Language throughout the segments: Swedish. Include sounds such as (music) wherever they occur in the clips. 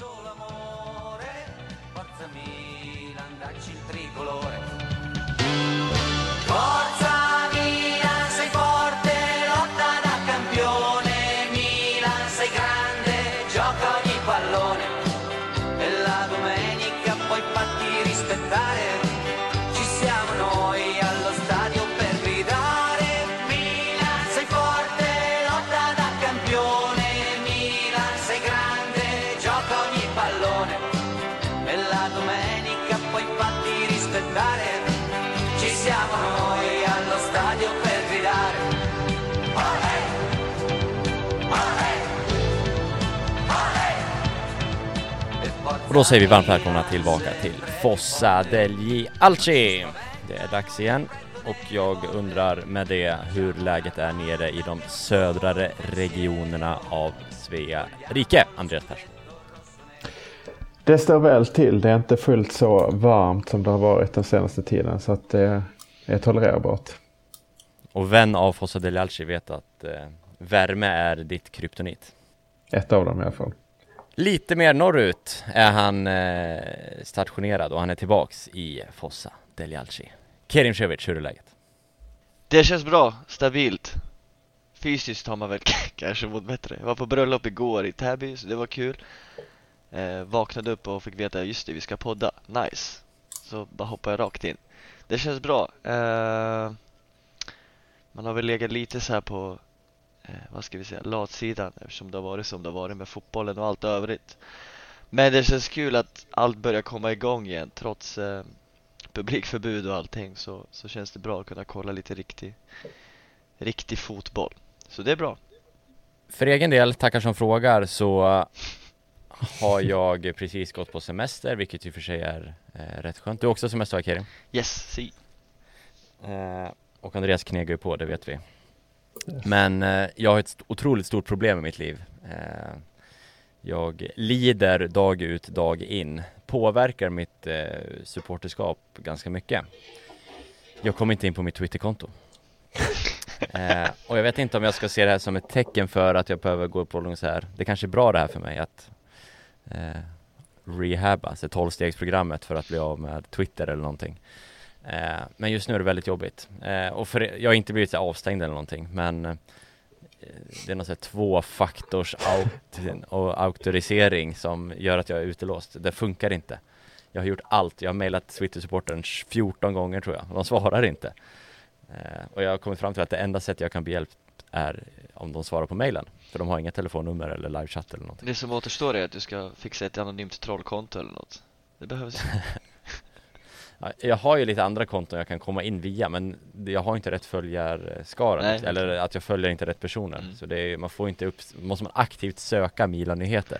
solo amore, forza Milan, dacci il tricolore. Och då säger vi varmt välkomna tillbaka till Fossa degli Alci. Det är dags igen och jag undrar med det hur läget är nere i de södrare regionerna av Svea rike. Andreas Persson. Det står väl till. Det är inte fullt så varmt som det har varit den senaste tiden så att det är tolererbart. Och vän av Fossa degli Alci vet att eh, värme är ditt kryptonit. Ett av dem i alla fall. Lite mer norrut är han eh, stationerad och han är tillbaks i Fossa degli Kerim Cevic, hur är läget? Det känns bra, stabilt. Fysiskt har man väl (laughs) kanske mått bättre. Jag var på bröllop igår i Täby, så det var kul. Eh, Vaknade upp och fick veta, just det, vi ska podda, nice. Så bara hoppade jag rakt in. Det känns bra. Eh, Man har väl legat lite så här på eh, Vad ska vi säga, latsidan Eftersom det har varit som det har varit med fotbollen och allt övrigt Men det känns kul att allt börjar komma igång igen trots eh, publikförbud och allting så, så känns det bra att kunna kolla lite riktig, riktig fotboll. Så det är bra. För egen del, tackar som frågar, så har jag precis gått på semester, vilket i och för sig är eh, rätt skönt. Du har också semester Kerim? Yes, si. Eh, och Andreas knegar ju på, det vet vi. Men eh, jag har ett otroligt stort problem i mitt liv. Eh, jag lider dag ut, dag in. Påverkar mitt eh, supporterskap ganska mycket. Jag kommer inte in på mitt Twitterkonto. (laughs) Eh, och jag vet inte om jag ska se det här som ett tecken för att jag behöver gå på någon så här. Det kanske är bra det här för mig att eh, rehabba, alltså tolvstegsprogrammet för att bli av med Twitter eller någonting. Eh, men just nu är det väldigt jobbigt. Eh, och för, jag har inte blivit avstängd eller någonting, men eh, det är någon sån här tvåfaktors aut- och auktorisering som gör att jag är utelåst. Det funkar inte. Jag har gjort allt. Jag har mejlat Twitter-supporten 14 gånger tror jag. De svarar inte. Och jag har kommit fram till att det enda sättet jag kan bli hjälpt är om de svarar på mejlen. För de har inga telefonnummer eller livechatt eller någonting. Det som återstår är att du ska fixa ett anonymt trollkonto eller något. Det behövs. (laughs) Ja, Jag har ju lite andra konton jag kan komma in via men jag har inte rätt följarskara Nej. eller att jag följer inte rätt personer Mm. så det är, man får inte upp, måste man aktivt söka Milan-nyheter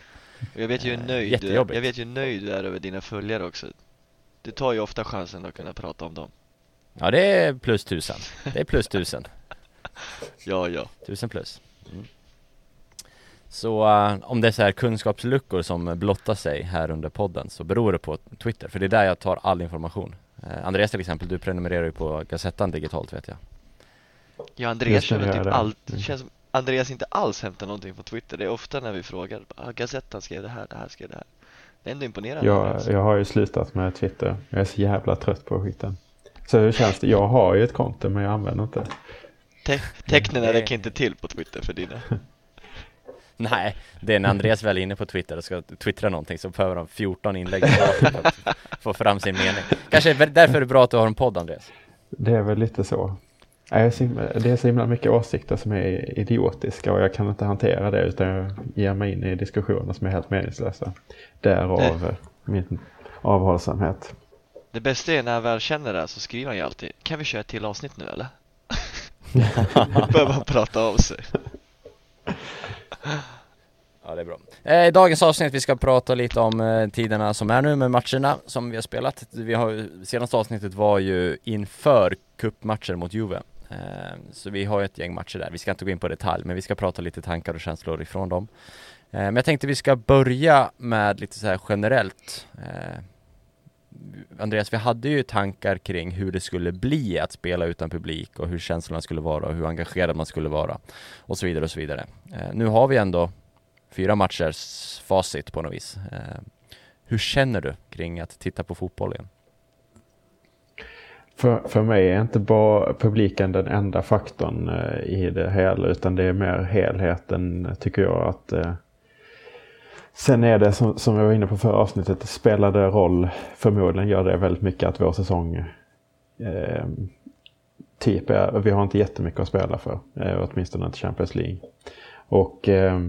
jag vet ju hur nöjd du. Jag vet ju nöjd du är över dina följare också. Du tar ju ofta chansen att kunna prata om dem. Ja det är plus tusen, det är plus tusen, (laughs) Ja, ja. tusen plus mm. Så eh, om det är så här kunskapsluckor som blottar sig här under podden så beror det på Twitter för det är där jag tar all information Eh, Andreas till exempel, du prenumererar ju på Gazettan digitalt vet jag Ja, Andreas är typ allt. Det Mm. känns som Andreas inte alls hämtar någonting på Twitter. Det är ofta när vi frågar. Ah, Gazettan skrev det här, det här skrev det här. Det är ändå imponerande. Jag, jag har ju slutat med Twitter. Jag är så jävla trött på skiten. Så hur känns det? Jag har ju ett konto men jag använder inte. Te- tecknen räcker inte till på Twitter för dina. (laughs) Nej, det är när Andreas väl är inne på Twitter och ska twittra någonting så behöver han 14 inlägg (laughs) för att få fram sin mening. Kanske är det därför är det bra att du har en podd Andreas. Det är väl lite så. Jag det är så himla mycket åsikter som är idiotiska och jag kan inte hantera det utan jag ger mig in i diskussioner som är helt meningslösa. Därav eh, min avhållsamhet. Det bästa är när han väl känner det så skriver han ju alltid Kan vi köra ett till avsnitt nu eller? (laughs) Behöver han prata av sig (laughs) Ja, det är bra. Eh, I dagens avsnitt vi ska prata lite om eh, tiderna som är nu med matcherna som vi har spelat. Vi har, senaste avsnittet var ju inför cupmatcher mot Juve. Eh, så vi har ju ett gäng matcher där. Vi ska inte gå in på detalj, men vi ska prata lite tankar och känslor ifrån dem. Eh, men jag tänkte vi ska börja med lite så här generellt. Eh, Andreas, vi hade ju tankar kring hur det skulle bli att spela utan publik och hur känslorna skulle vara och hur engagerad man skulle vara och så vidare och så vidare. Eh, nu har vi ändå fyra matchers facit på något vis. Eh, hur känner du kring att titta på fotboll igen? För, för mig är inte bara publiken den enda faktorn eh, i det hela utan det är mer helheten tycker jag att eh, Sen är det som, som jag var inne på förra avsnittet, spelade roll, förmodligen gör det väldigt mycket att vår säsong eh, typ är, vi har inte jättemycket att spela för, eh, åtminstone inte Champions League. Och eh,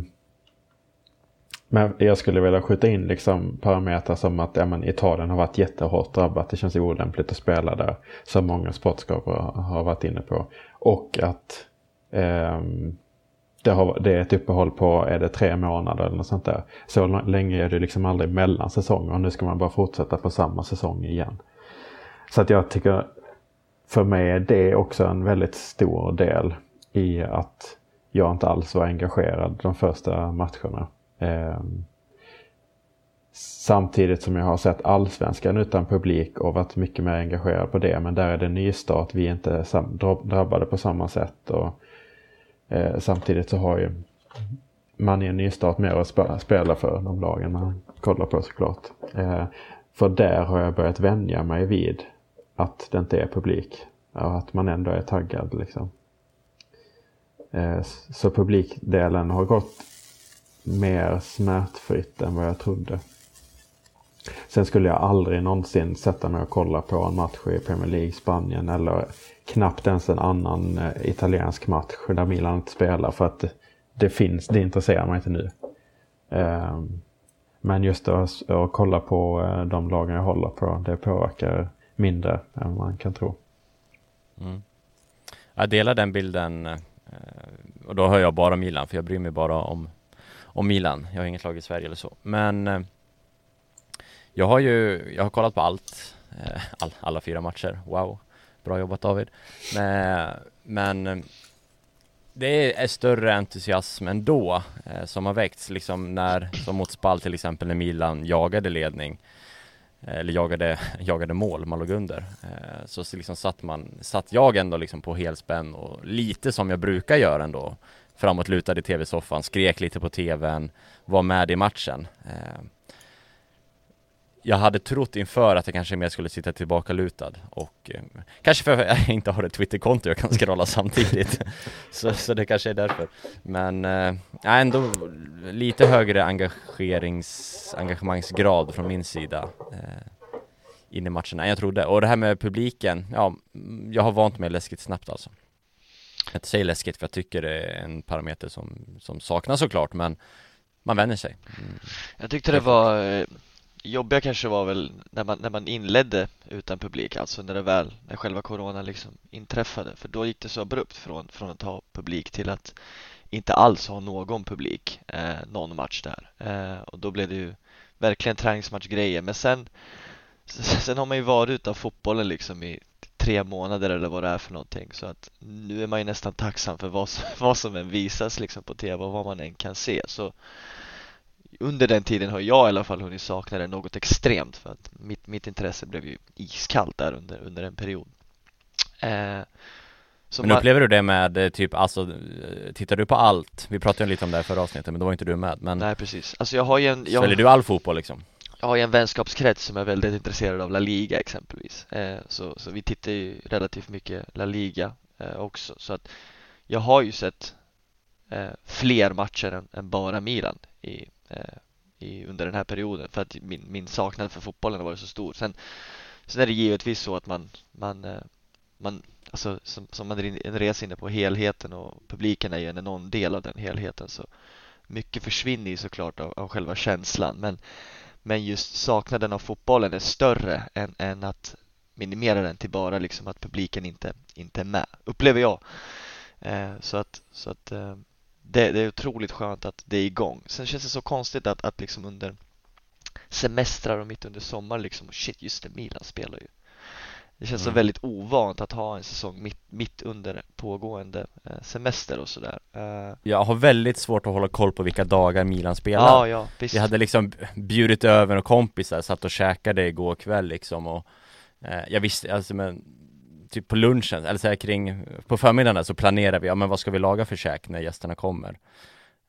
men jag skulle vilja skjuta in liksom parametrar som att ja, men Italien har varit jättehårt drabbat. Det känns olämpligt att spela där. Som många sportskapare har varit inne på. Och att eh, det, har, det är ett uppehåll på, är det tre månader eller något sånt där. Så länge är det liksom aldrig mellan säsonger och nu ska man bara fortsätta på samma säsong igen. Så att jag tycker, för mig är det också en väldigt stor del i att jag inte alls var engagerad de första matcherna. Eh, samtidigt som jag har sett allsvenskan utan publik och varit mycket mer engagerad på det. Men där är det nystart, vi är inte drabbade på samma sätt. Och, eh, samtidigt så har ju man i en nystart mer att spela för de lagen man kollar på såklart. Eh, för där har jag börjat vänja mig vid att det inte är publik. Och att man ändå är taggad liksom. Eh, så publikdelen har gått mer smärtfritt än vad jag trodde. Sen skulle jag aldrig någonsin sätta mig och kolla på en match i Premier League Spanien eller knappt ens en annan eh, italiensk match där Milan inte spelar för att det finns, det intresserar mig inte nu. Ehm, men just att, att kolla på eh, de lagen jag håller på, det påverkar mindre än man kan tro. Mm. Jag delar den bilden eh, och då hör jag bara Milan för jag bryr mig bara om om Milan. Jag har inget lag i Sverige eller så. Men jag har ju, jag har kollat på allt, eh, all, alla fyra matcher. Wow, bra jobbat David. Men, men det är större entusiasm ändå eh, som har väckts liksom när, som mot Spal till exempel, när Milan jagade ledning eh, eller jagade, (laughs) jagade mål, man låg under. Eh, så liksom satt man, satt jag ändå liksom på helspänn och lite som jag brukar göra ändå framåtlutad i tv-soffan, skrek lite på tvn, var med i matchen. Eh, jag hade trott inför att jag kanske mer skulle sitta tillbaka lutad och eh, kanske för att jag (laughs) inte har ett Twitterkonto jag kan scrolla samtidigt. (laughs) så, så det kanske är därför. Men eh, ändå lite högre engagerings, engagemangsgrad från min sida eh, in i matcherna än jag trodde. Och det här med publiken, ja, mm, jag har vant mig läskigt snabbt alltså. Jag säger läskigt för jag tycker det är en parameter som, som saknas såklart men man vänjer sig. Mm. Jag tyckte det var eh, jobbiga kanske var väl när man, när man inledde utan publik, alltså när det väl, när själva corona liksom inträffade. För då gick det så abrupt från, från att ha publik till att inte alls ha någon publik eh, någon match där. Eh, och då blev det ju verkligen träningsmatchgrejer. Men sen, (laughs) sen har man ju varit utan fotbollen liksom i tre månader eller vad det är för någonting så att nu är man ju nästan tacksam för vad som, (laughs) vad som än visas liksom på tv och vad man än kan se så under den tiden har jag i alla fall hunnit sakna det något extremt för att mitt, mitt intresse blev ju iskallt där under, under en period eh, men upplever du det med eh, typ, alltså eh, tittar du på allt? Vi pratade ju lite om det här förra avsnittet men då var inte du med men Nej precis, alltså jag har ju en jag... Följer du all fotboll liksom? jag har ju en vänskapskrets som är väldigt intresserad av La Liga exempelvis eh, så, så vi tittar ju relativt mycket La Liga eh, också så att jag har ju sett eh, fler matcher än, än bara Milan i, Eh, i, under den här perioden. För att min, min saknad för fotbollen har varit så stor. Sen, sen är det givetvis så att man, man, eh, man alltså som, som man är inne på helheten och publiken är ju en enorm del av den helheten. Så mycket försvinner ju såklart av, av själva känslan. Men men just saknaden av fotbollen är större än, än att minimera den till bara liksom att publiken inte, inte är med, upplever jag. Eh, så att, så att eh, det, det, är otroligt skönt att det är igång. Sen känns det så konstigt att, att liksom under semestrar och mitt under sommaren liksom, shit just det, Milan spelar ju. Det känns mm. så väldigt ovant att ha en säsong mitt, mitt under pågående eh, semester och sådär eh, Jag har väldigt svårt att hålla koll på vilka dagar Milan spelar Ja, ja, visst. Jag hade liksom bjudit över och kompisar, satt och käkade igår kväll liksom och eh, Jag visste, alltså men Typ på lunchen, eller så här kring, på förmiddagen där så planerar vi, ja men vad ska vi laga för käk när gästerna kommer?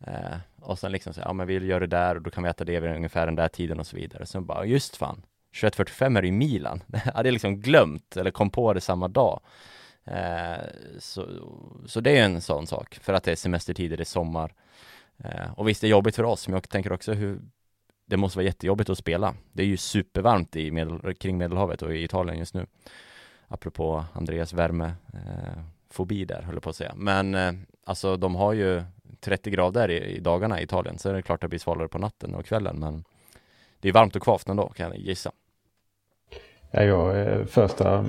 Eh, och sen liksom så, ja men vi gör det där och då kan vi äta det vid ungefär den där tiden och så vidare. Sen bara, just fan, 21.45 är det i Milan. (laughs) Jag hade liksom glömt eller kom på det samma dag. Eh, så, så det är en sån sak, för att det är semestertider, det är sommar. Eh, och visst, det är jobbigt för oss, men jag tänker också hur det måste vara jättejobbigt att spela. Det är ju supervarmt i medel, kring Medelhavet och i Italien just nu. Apropå Andreas värmefobi eh, där, höll jag på att säga. Men eh, alltså, de har ju 30 grader i, i dagarna i Italien, så är det klart att det blir svalare på natten och kvällen, men det är varmt och kvavt ändå, kan jag gissa. Ja, jag, eh, första,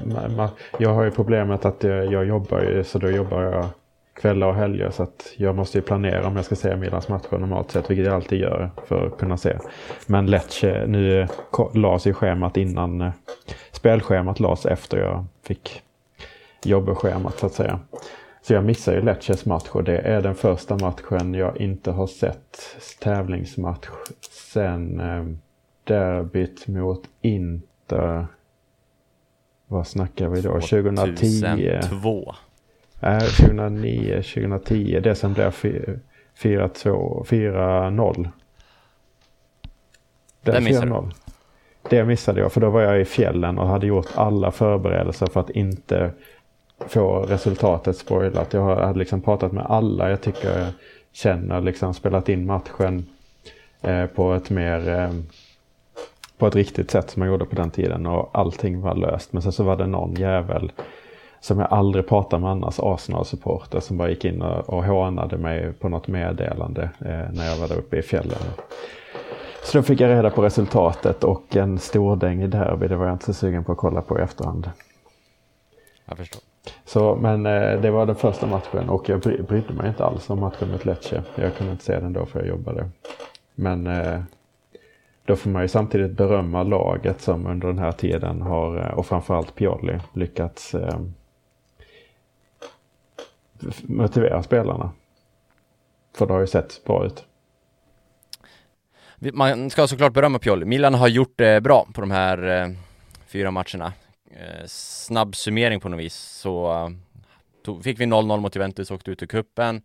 jag har ju problemet att jag, jag jobbar ju, så då jobbar jag kvällar och helger. Så att jag måste ju planera om jag ska se Milans matcher normalt sett, vilket jag alltid gör för att kunna se. Men Lecce, nu lades ju schemat innan, eh, spelschemat lades efter jag fick jobbschemat så att säga. Så jag missar ju Lecces match och det är den första matchen jag inte har sett tävlingsmatch sen eh, derbyt mot Inter. Vad snackar vi då? 2010? 2002. Nej, 2009, 2010. Det som blev 4-0. Det missade du? Det missade jag för då var jag i fjällen och hade gjort alla förberedelser för att inte få resultatet spoilat. Jag hade liksom pratat med alla jag tycker jag känner, liksom spelat in matchen eh, på ett mer eh, på ett riktigt sätt som man gjorde på den tiden och allting var löst. Men sen så var det någon jävel som jag aldrig pratar med annars, Arsenal-supporter som bara gick in och, och hånade mig på något meddelande eh, när jag var där uppe i fjällen. Så då fick jag reda på resultatet och en stordäng i derby, det var jag inte så sugen på att kolla på i efterhand. Jag förstår. Så, men eh, det var den första matchen och jag bry, brydde mig inte alls om matchen mot Lecce. Jag kunde inte se den då för jag jobbade. Men eh, då får man ju samtidigt berömma laget som under den här tiden har, eh, och framförallt Pioli, lyckats eh, motivera spelarna. För det har ju sett bra ut. Man ska såklart berömma Pioli. Milan har gjort det bra på de här eh, fyra matcherna. Eh, snabb summering på något vis så eh, tog, fick vi 0-0 mot Juventus och åkte ut ur kuppen.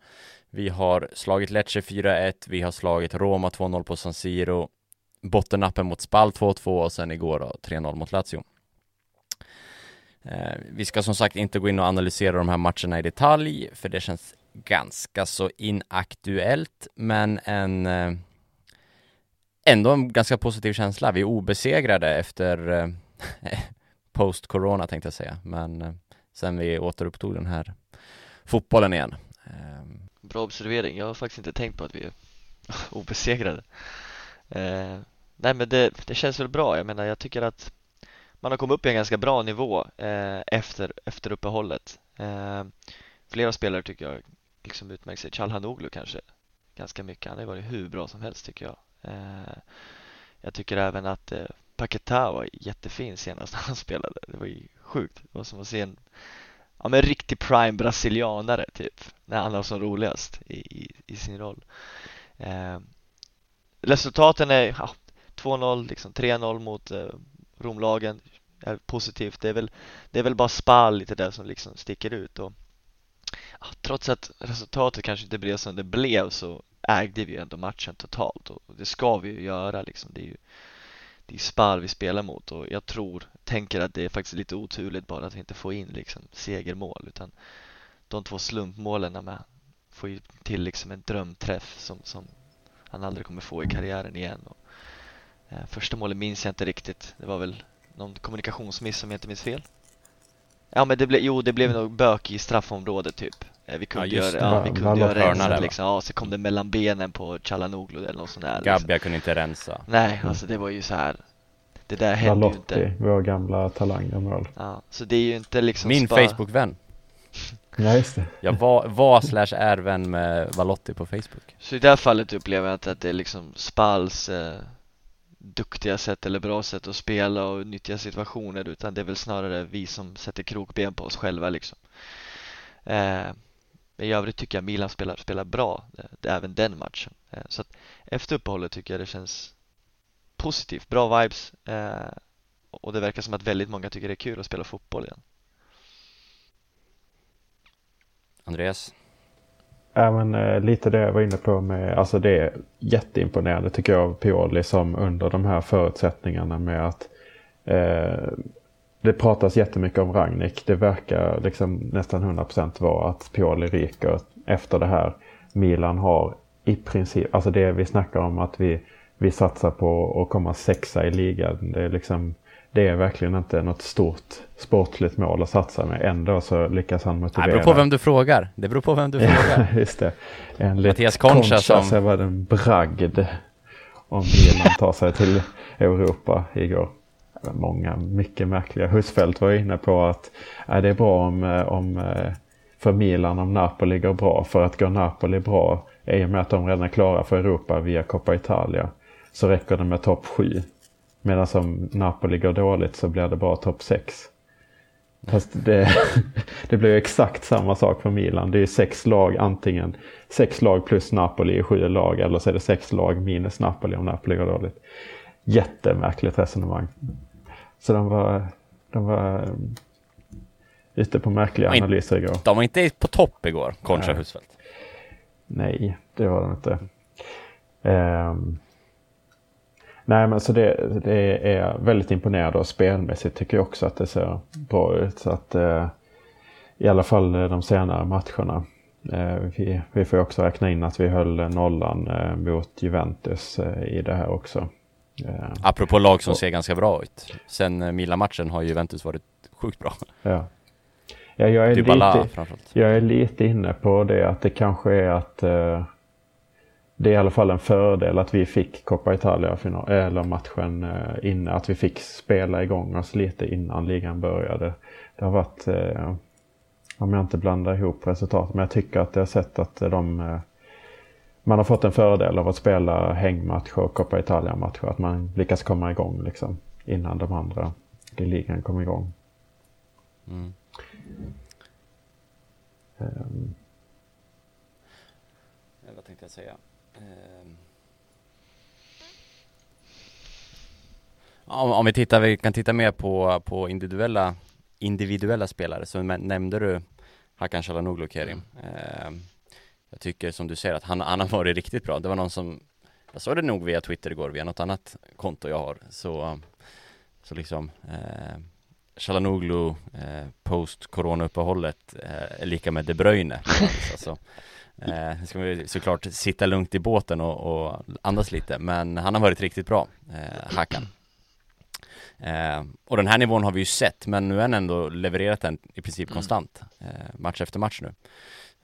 Vi har slagit Lecce 4-1, vi har slagit Roma 2-0 på San Siro, bottennappen mot Spal 2-2 och sen igår 3-0 mot Lazio. Vi ska som sagt inte gå in och analysera de här matcherna i detalj, för det känns ganska så inaktuellt, men en eh, ändå en ganska positiv känsla. Vi är obesegrade efter eh, (laughs) post-corona tänkte jag säga, men eh, sen vi återupptog den här fotbollen igen. Ehm. Bra observering. Jag har faktiskt inte tänkt på att vi är (laughs) obesegrade. Ehm. Nej men det, det känns väl bra. Jag menar, jag tycker att man har kommit upp i en ganska bra nivå eh, efter, efter uppehållet. Ehm. Flera spelare tycker jag liksom utmärkt sig. Chalhanoglu kanske ganska mycket. Han har varit hur bra som helst tycker jag. Eh, jag tycker även att eh, Paketa var jättefin senast (laughs) han spelade. Det var ju sjukt. Det var som att se en ja, men riktig prime brasilianare typ när han var som roligast i, i, i sin roll. Eh, resultaten är ja, 2-0, liksom 3-0 mot eh, Romlagen är positivt. Det är väl, det är väl bara Spal lite där som liksom sticker ut och ja, trots att resultatet kanske inte blev som det blev så ägde vi ju ändå matchen totalt och det ska vi ju göra liksom. Det är ju det är Spar vi spelar mot och jag tror, tänker att det är faktiskt lite oturligt bara att vi inte får in liksom segermål utan de två slumpmålen med får ju till liksom en drömträff som, som han aldrig kommer få i karriären igen och Eh, första målet minns jag inte riktigt. Det var väl någon kommunikationsmiss om jag inte minns fel. Ja men det blev, jo det blev nog bök i straffområdet typ. Eh, vi kunde ja, göra, ja, vi kunde göra rensa liksom. Ja, så kom det mellan benen på Chalanoglu eller något sånt där. Liksom. Gabbia kunde inte rensa. Nej, alltså det var ju så här. Det där hände ju inte. vår gamla talang. Ja, så det är ju inte liksom Min spa... Facebook-vän. (laughs) Ja, just det. Jag var, var slash är vän med Valotti på Facebook. Så i det här fallet upplever jag att det är liksom Spals eh, duktiga sätt eller bra sätt att spela och nyttja situationer utan det är väl snarare vi som sätter krokben på oss själva liksom. Eh, I övrigt tycker jag Milan spelar, spelar bra, det, även den matchen. Eh, så att efter uppehållet tycker jag det känns positivt, bra vibes eh, och det verkar som att väldigt många tycker det är kul att spela fotboll igen. Andreas? Ja, men, eh, lite det jag var inne på med, alltså det är jätteimponerande tycker jag av Pioli som under de här förutsättningarna med att eh, det pratas jättemycket om Ragnik. Det verkar liksom nästan 100% vara att Pioli ryker efter det här. Milan har i princip, alltså det vi snackar om att vi, vi satsar på att komma sexa i ligan. Det är liksom det är verkligen inte något stort sportligt mål att satsa med. Ändå så lyckas han motivera. Det beror på vem du frågar. Det beror på vem du (laughs) frågar. Just det. Enligt Mattias Concha som... så var en bragd om Milan tar sig till Europa igår. Många mycket märkliga. Husfeldt var inne på att äh, det är bra om, äh, om äh, för Milan om Napoli går bra. För att gå Napoli bra i och med att de redan är klara för Europa via Coppa Italia så räcker det med topp 7. Medan om Napoli går dåligt så blir det bara topp 6. Fast det, (laughs) det blir ju exakt samma sak för Milan. Det är sex lag antingen sex lag plus Napoli i sju lag eller så är det sex lag minus Napoli om Napoli går dåligt. Jättemärkligt resonemang. Så de var, de var ute på märkliga analyser igår. De var inte på topp igår, Concha Husfeldt. Nej, det var de inte. Um, Nej, men så det, det är väldigt imponerande och spelmässigt tycker jag också att det ser bra ut. Så att, eh, I alla fall de senare matcherna. Eh, vi, vi får också räkna in att vi höll nollan eh, mot Juventus eh, i det här också. Eh, Apropå lag som ser ganska bra ut. Sen Milan-matchen har Juventus varit sjukt bra. Ja. Ja, jag, är lite, jag är lite inne på det att det kanske är att eh, det är i alla fall en fördel att vi fick Coppa Italia final, eller matchen eh, inne. Att vi fick spela igång oss lite innan ligan började. Det har varit, eh, om jag inte blandar ihop resultaten, men jag tycker att jag har sett att de eh, man har fått en fördel av att spela hängmatcher och Coppa Italia-matcher. Att man lyckas komma igång liksom innan de andra i ligan kommer igång. Mm. Um. Vad tänkte jag säga? Ehm. Om, om vi tittar, vi kan titta mer på, på individuella, individuella spelare, så nämnde du Hakan Calhanoglu Kerim. Eh, jag tycker som du säger att han, han har varit riktigt bra. Det var någon som, jag såg det nog via Twitter igår, via något annat konto jag har. Så, så liksom, eh, Calhanoglu eh, post coronauppehållet eh, är lika med De Bruyne. (laughs) alltså, Eh, ska vi såklart sitta lugnt i båten och, och andas lite, men han har varit riktigt bra, eh, Hakan. Eh, och den här nivån har vi ju sett, men nu har han ändå levererat den i princip mm. konstant, eh, match efter match nu.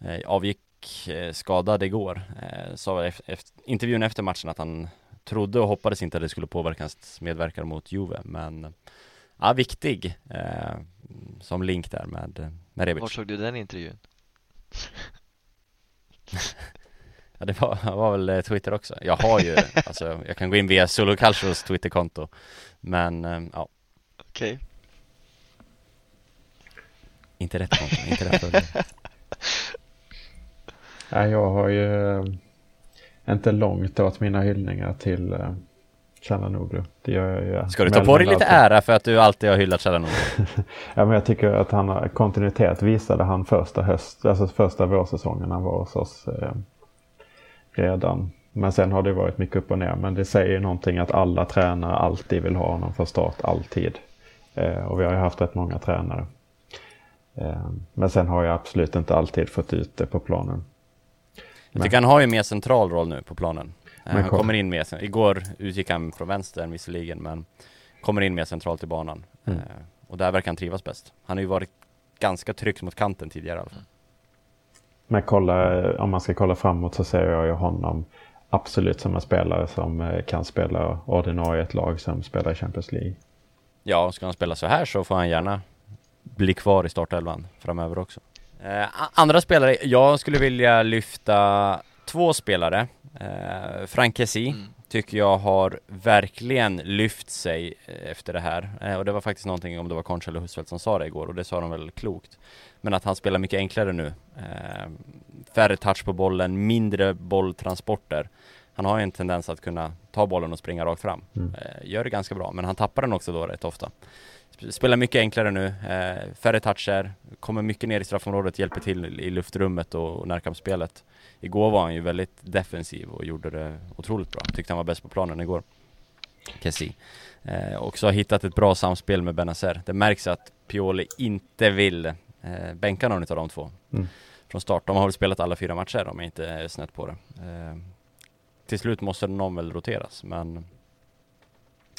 Eh, avgick skadad igår, eh, sa efter, intervjun efter matchen att han trodde och hoppades inte att det skulle påverka hans medverkan mot Juve, men ja, viktig eh, som link där med, med Rebic. Var såg du den intervjun? (laughs) Ja det var, var väl eh, Twitter också. Jag har ju, (laughs) alltså jag kan gå in via Solo Cultures Twitterkonto. Men eh, ja. Okej. Okay. Inte rätt konto, inte rätt. (laughs) Nej, jag har ju eh, inte långt åt mina hyllningar till Chalanoglu. Det gör jag ju. Ska du ta på dig lite ära för att du alltid har hyllat Chalanoglu? (laughs) ja, men jag tycker att han har kontinuitet visade han första höst, alltså första vårsäsongen han var hos oss eh, redan. Men sen har det varit mycket upp och ner. Men det säger någonting att alla tränare alltid vill ha honom för start, alltid. Eh, och vi har ju haft rätt många tränare. Eh, men sen har jag absolut inte alltid fått ut det på planen. Jag tycker han har ju mer central roll nu på planen. Men han kommer in mer, igår utgick han från vänster visserligen men kommer in mer centralt i banan. Mm. Eh, och där verkar han trivas bäst. Han har ju varit ganska tryckt mot kanten tidigare i alla fall. Men kolla, om man ska kolla framåt så ser jag ju honom absolut som en spelare som eh, kan spela ordinarie ett lag som spelar i Champions League. Ja, ska han spela så här så får han gärna bli kvar i startelvan framöver också. Eh, andra spelare, jag skulle vilja lyfta två spelare Eh, Frankesi mm. tycker jag har verkligen lyft sig eh, efter det här. Eh, och det var faktiskt någonting, om det var Concha eller Husfeldt som sa det igår, och det sa de väl klokt. Men att han spelar mycket enklare nu. Eh, färre touch på bollen, mindre bolltransporter. Han har ju en tendens att kunna ta bollen och springa rakt fram. Mm. Eh, gör det ganska bra, men han tappar den också då rätt ofta. Spelar mycket enklare nu, eh, färre toucher, kommer mycket ner i straffområdet, hjälper till i luftrummet och närkampsspelet. Igår var han ju väldigt defensiv och gjorde det otroligt bra. Tyckte han var bäst på planen igår. Kessie. Eh, också har hittat ett bra samspel med Benazer. Det märks att Pioli inte vill eh, bänka någon av de två Mm. från start. De har väl spelat alla fyra matcher om jag inte är snett på det. Eh, till slut måste någon väl roteras, men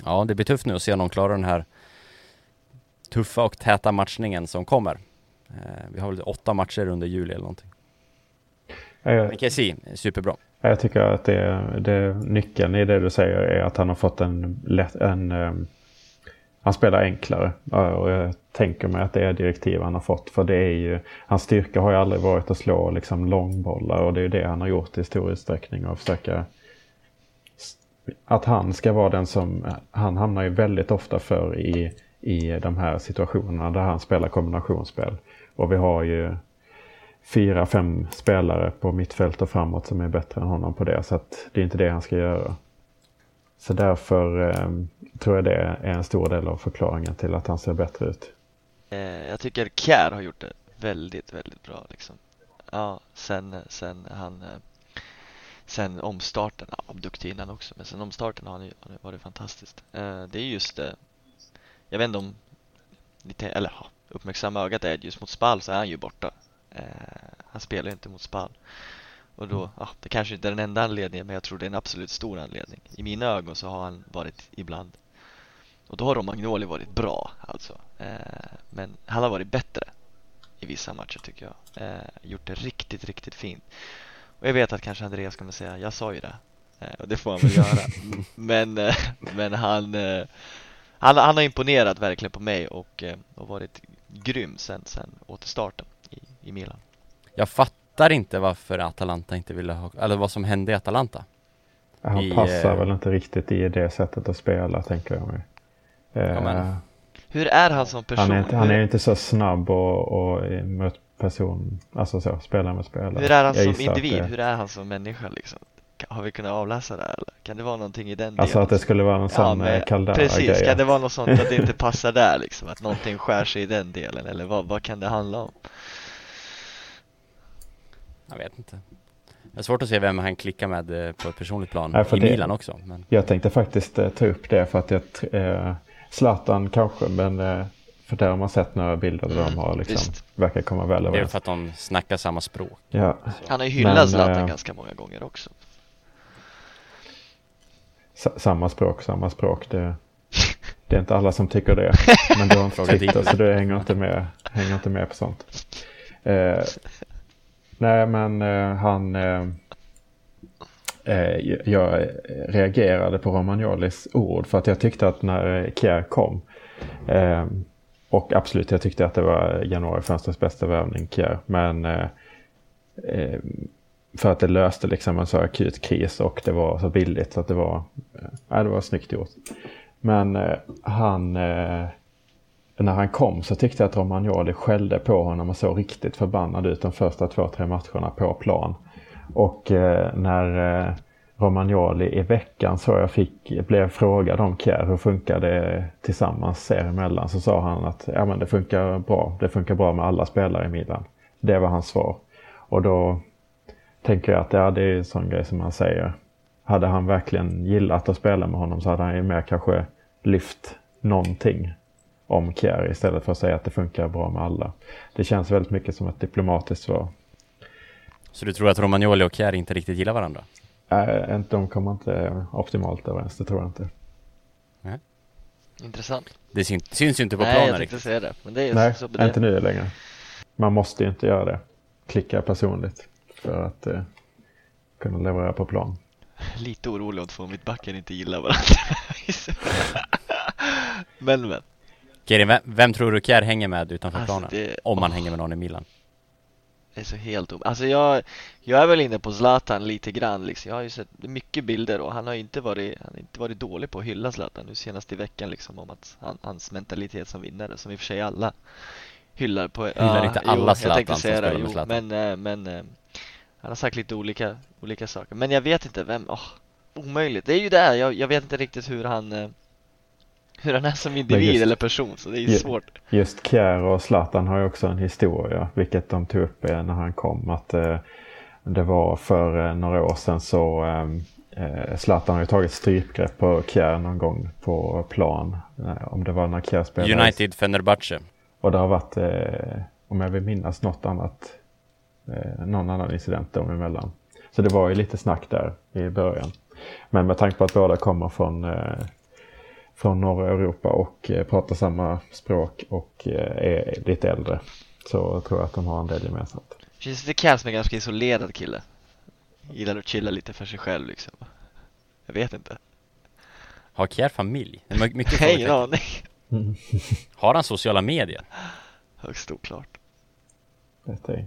ja, det blir tufft nu att se om de klarar den här tuffa och täta matchningen som kommer. Eh, vi har väl åtta matcher under juli eller någonting. Men Kessie, superbra. jag tycker att det, det, nyckeln i det du säger är att han har fått en lätt, en, ehm, han spelar enklare. Och jag tänker mig att det är direktiv han har fått. För det är ju, hans styrka har ju aldrig varit att slå liksom långbollar och det är ju det han har gjort i stor utsträckning och försöka att han ska vara den som, han hamnar ju väldigt ofta för i, i de här situationerna där han spelar kombinationsspel. Och vi har ju fyra, fem spelare på mittfält och framåt som är bättre än honom på det. Så att det är inte det han ska göra. Så därför eh, tror jag det är en stor del av förklaringen till att han ser bättre ut. Eh, jag tycker Kjär har gjort det väldigt, väldigt bra liksom. Ja, sen, sen han eh, Sen omstarten, ja, duktig innan också, men sen omstarten har han ju varit fantastiskt. Eh, det är just det, jag vet inte om ni eller uppmärksamma ögat är just mot Spal så är han ju borta. Eh, han spelar ju inte mot Spal. Och då, ja, det kanske inte är den enda anledningen men jag tror det är en absolut stor anledning. I mina ögon så har han varit ibland och då har Romagnoli varit bra alltså. Eh, men han har varit bättre i vissa matcher tycker jag. Eh, gjort det riktigt, riktigt fint. Och jag vet att kanske Andreas kommer säga, jag sa ju det. Eh, och det får han väl göra. (laughs) men, eh, men han, eh, han, han har imponerat verkligen på mig och, eh, och varit grym sen, sen återstarten i, i Milan. Jag fattar inte varför Atalanta inte ville ha, eller vad som hände i Atalanta. Han I, passar eh, väl inte riktigt i det sättet att spela tänker jag mig. Eh, Hur är han som person? han, är inte, han är inte så snabb och, och mot person, alltså så, spela med spelare. Hur är han Jag som individ? det- Hur är han som människa liksom? Har vi kunnat avläsa det här, eller? Kan det vara någonting i den Alltså delen? att det skulle vara någon sån men ja, Caldera Precis, grej. kan det vara något sånt att det inte (laughs) passar där liksom? Att någonting skär sig i den delen eller vad, vad kan det handla om? Jag vet inte. Det är svårt att se vem han klickar med eh, på ett personligt plan. För I det- Milan också. Men Jag tänkte faktiskt eh, ta upp det för att jag, eh, Zlatan kanske, men eh, för där har man sett några bilder där de har liksom, Visst. verkar komma väl det är överens. för att de snackar samma språk. Ja, Han har ju hyllat Men, Zlatan eh, ganska många gånger också samma språk, samma språk. Det, det är inte alla som tycker det. Men du har inte Twitter så du hänger inte med, hänger inte med på sånt. Eh, nej men eh, han... Eh, eh, jag reagerade på Romagnolis ord för att jag tyckte att när Kjär kom eh, och absolut, jag tyckte att det var januarifönstrets bästa värvning, Kjär. Men eh, eh, för att det löste liksom en så akut kris och det var så billigt så att det var, eh, ja, det var snyggt gjort. Men eh, han, eh, när han kom så tyckte jag att Romagnoli skällde på honom och såg riktigt förbannad ut de första två, tre matcherna på plan. Och eh, när eh, Romagnoli i veckan så jag fick, blev frågad om Kjär, hur funkar det tillsammans er emellan? Så sa han att ja, men det funkar bra. Det funkar bra med alla spelare i Milan. Det var hans svar. Och då tänker jag att ja, det är en sån grej som han säger. Hade han verkligen gillat att spela med honom så hade han ju mer kanske lyft någonting om Kjär istället för att säga att det funkar bra med alla. Det känns väldigt mycket som ett diplomatiskt svar. Så du tror att Romagnoli och Kjär inte riktigt gillar varandra? Äh, de kommer inte optimalt överens, det tror jag inte. Intressant Det syns, syns ju inte på Nej, planen jag tänkte riktigt. säga det, men det är Nej, så det inte nu längre. Man måste ju inte göra det. Klicka personligt för att eh, kunna leverera på plan. (laughs) Lite orolig om två mittbackar inte gillar varandra (laughs) Men men, Kerin, vem, vem tror du Kjär hänger med utanför Alltså, planen? det- Om man åh. hänger med någon i Milan. det är så helt om... Alltså jag, jag är väl inne på Zlatan lite grann liksom. Jag har ju sett mycket bilder och han har inte varit, han har inte varit dålig på att hylla Zlatan nu senast i veckan liksom om att han, hans mentalitet som vinnare, som i och för sig alla hyllar på Hyllar inte alla jo, jag Zlatan som spelar med jo, Zlatan. men, eh, men eh, han har sagt lite olika, olika saker. Men jag vet inte vem, åh, omöjligt. Det är ju det, jag, jag vet inte riktigt hur han eh, hur han är som individ just- eller person, så det är ju svårt. Just Kjär och Zlatan har ju också en historia, vilket de tog upp eh, när han kom. Att eh, det var för eh, några år sedan så eh, Zlatan har ju tagit strypgrepp på Kjär någon gång på plan. Om det var när Kjär spelade. United Fenerbahce. Och det har varit, om jag vill minnas något annat, eh, någon annan incident dem emellan. Så det var ju lite snack där i början. Men med tanke på att båda kommer från, eh, från norra Europa och eh, pratar samma språk och eh, är lite äldre så tror jag att de har en del gemensamt. Känns det Cass som en ganska isolerad kille? Gillar att chilla lite för sig själv liksom. Jag vet inte. Har Kjär familj? My- mycket (laughs) har ingen aning. Har han sociala medier? Högst oklart. Vet ej.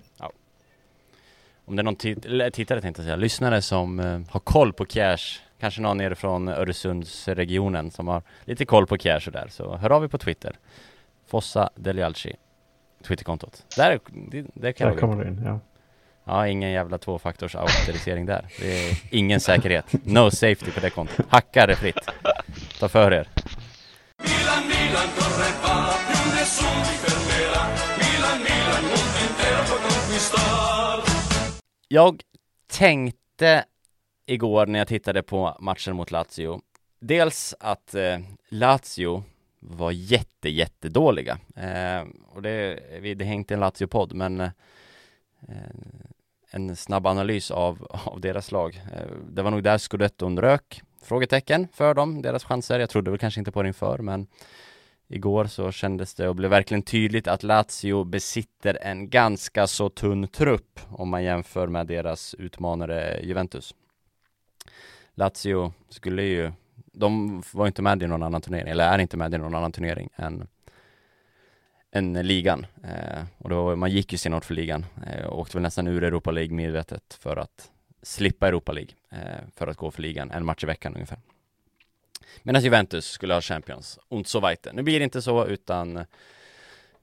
Om det är någon tit- tittare tänkte jag säga, lyssnare som eh, har koll på Cash, kanske någon nere från Öresundsregionen som har lite koll på Cash och där, så hör av er på Twitter. Fossa Delialci, Twitterkontot. Där, det, där kan Där jag kommer du in, ja. Ja, ingen jävla tvåfaktors auktorisering där. Det är ingen säkerhet. No safety på det kontot. Hacka det fritt. Ta för er. Jag tänkte igår när jag tittade på matchen mot Lazio Dels att eh, Lazio var jätte, jättedåliga. Eh, Och det, vi- det är inte en Lazio-podd men eh, En snabb analys av, av deras lag. Eh, Det var nog där scudetton rök? Frågetecken för dem, deras chanser. Jag trodde väl kanske inte på det inför men Igår så kändes det och blev verkligen tydligt att Lazio besitter en ganska så tunn trupp om man jämför med deras utmanare Juventus. Lazio skulle ju, de var inte med i någon annan turnering, eller är inte med i någon annan turnering än, än ligan. Eh, och då, man gick ju stenhårt för ligan eh, och åkte väl nästan ur Europa League medvetet för att slippa Europa League, eh, för att gå för ligan, en match i veckan ungefär. Medan Juventus skulle ha Champions, und so weiter. Nu blir det inte så, utan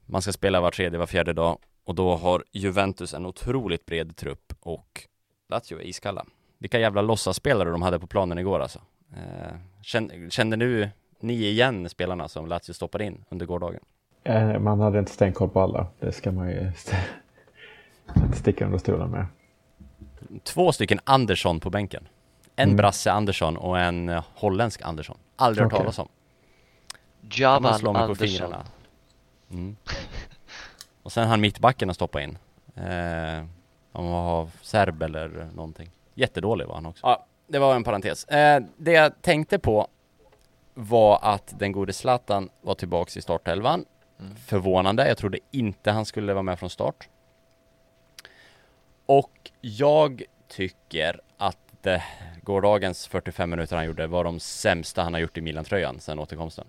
man ska spela var tredje, var fjärde dag och då har Juventus en otroligt bred trupp och Lazio är iskalla. Vilka jävla låtsasspelare de hade på planen igår alltså. Eh, kände, nu ni igen spelarna som Lazio stoppade in under gårdagen? Eh, Man hade inte stenkoll på alla. Det ska man ju (laughs) inte sticka under stolen med. Två stycken Andersson på bänken. En Mm. brasse Andersson och en eh, holländsk Andersson. Aldrig hört Okej. talas om. Man Javan Andersson. Mm. Och sen han mittbacken att stoppa in. Eh, om han var serb eller någonting. Jättedålig var han också. Ja, det var en parentes. Eh, det jag tänkte på var att den gode Zlatan var tillbaks i startelvan. Mm. Förvånande. Jag trodde inte han skulle vara med från start. Och jag tycker att det, gårdagens 45 minuter han gjorde var de sämsta han har gjort i Milan-tröjan sedan återkomsten.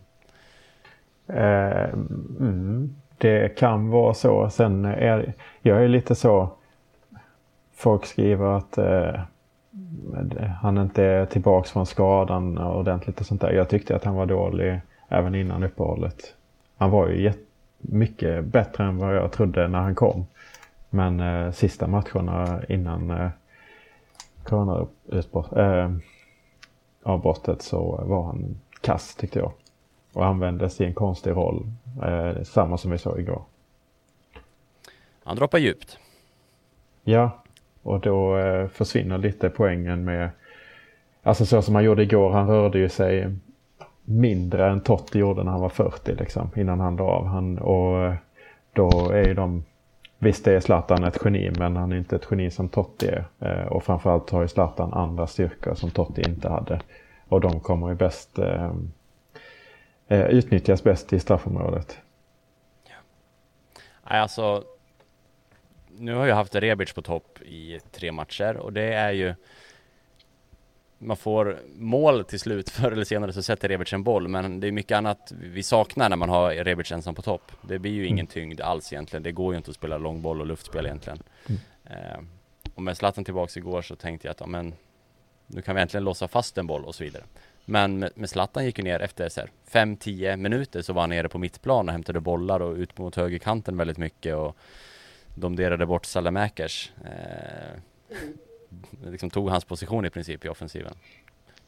Eh, mm, det kan vara så. Sen är jag är lite så. Folk skriver att eh, han inte är tillbaks från skadan ordentligt och sånt där. Jag tyckte att han var dålig även innan uppehållet. Han var ju mycket bättre än vad jag trodde när han kom. Men eh, sista matcherna innan eh, coronautbrott- eh, avbrottet så var han kass tyckte jag. Och användes i en konstig roll. Eh, samma som vi såg igår. Han droppar djupt. Ja, och då eh, försvinner lite poängen med... Alltså så som han gjorde igår, han rörde ju sig mindre än Totti gjorde när han var 40 liksom, innan han la av. Han, och då är ju de... Visst är Zlatan ett geni, men han är inte ett geni som Totti är. Eh, och framförallt har ju Zlatan andra styrkor som Totti inte hade. Och de kommer ju bäst... Eh, eh utnyttjas bäst i straffområdet. Nej, alltså Nu har jag haft Rebic på topp i tre matcher och det är ju man får mål till slut (laughs) förr eller senare så sätter Rebic en boll men det är mycket annat vi saknar när man har Rebic ensam på topp Det blir ju ingen Mm. tyngd alls egentligen Det går ju inte att spela långboll och luftspel egentligen Mm. eh, Och med Zlatan tillbaks igår så tänkte jag att ja, men Nu kan vi äntligen låsa fast en boll och så vidare Men med, med Zlatan gick ju ner efter så här 5-10 minuter så var han nere på mittplan och hämtade bollar och ut mot högerkanten väldigt mycket och domderade bort Salamäkers. Eh, liksom tog hans position i princip i offensiven.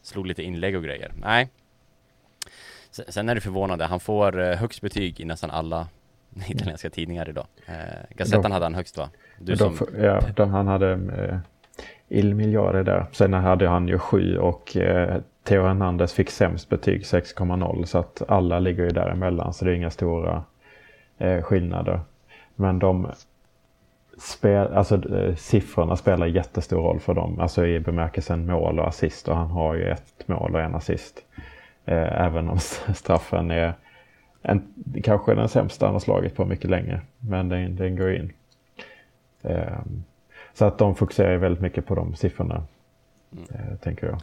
Slog lite inlägg och grejer. Nej. Sen är det förvånande, han får eh, högst betyg i nästan alla (laughs) italienska tidningar idag. Eh, Gazettan hade han högst va? Du som... ja, de, han hade eh, Il Migliore där. Sen hade han ju sju och eh, Theo Hernandez fick sämst betyg 6,0 så att alla ligger ju däremellan så det är inga stora eh, skillnader. Men de spel, alltså, eh, siffrorna spelar jättestor roll för dem, alltså i bemärkelsen mål och assist och han har ju ett mål och en assist. Eh, även om (laughs) straffen är en, kanske den sämsta han har slagit på mycket länge, men den, den går in. Eh, så att de fokuserar väldigt mycket på de siffrorna, mm. eh, tänker jag.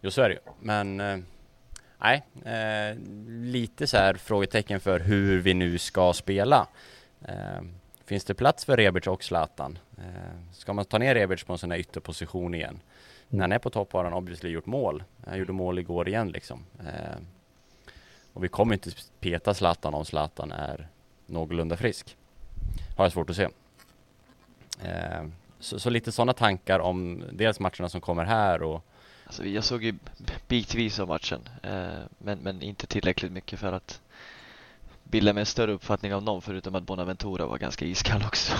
Jo, så är det ju. Men eh, nej, eh, lite så här frågetecken för hur vi nu ska spela. Ehm, Finns det plats för Rebic och Zlatan? Eh, ska man ta ner Rebic på en sån här ytterposition igen? Mm. När han är på topp har han obviously gjort mål. Han gjorde mål igår igen liksom. Eh, och vi kommer inte peta Zlatan om Zlatan är någorlunda frisk. Har jag svårt att se. Eh, så, så, lite sådana tankar om dels matcherna som kommer här och Alltså jag såg ju bitvis av matchen eh, men, men inte tillräckligt mycket för att bilda mig en större uppfattning av någon förutom att Bonaventura var ganska iskall också.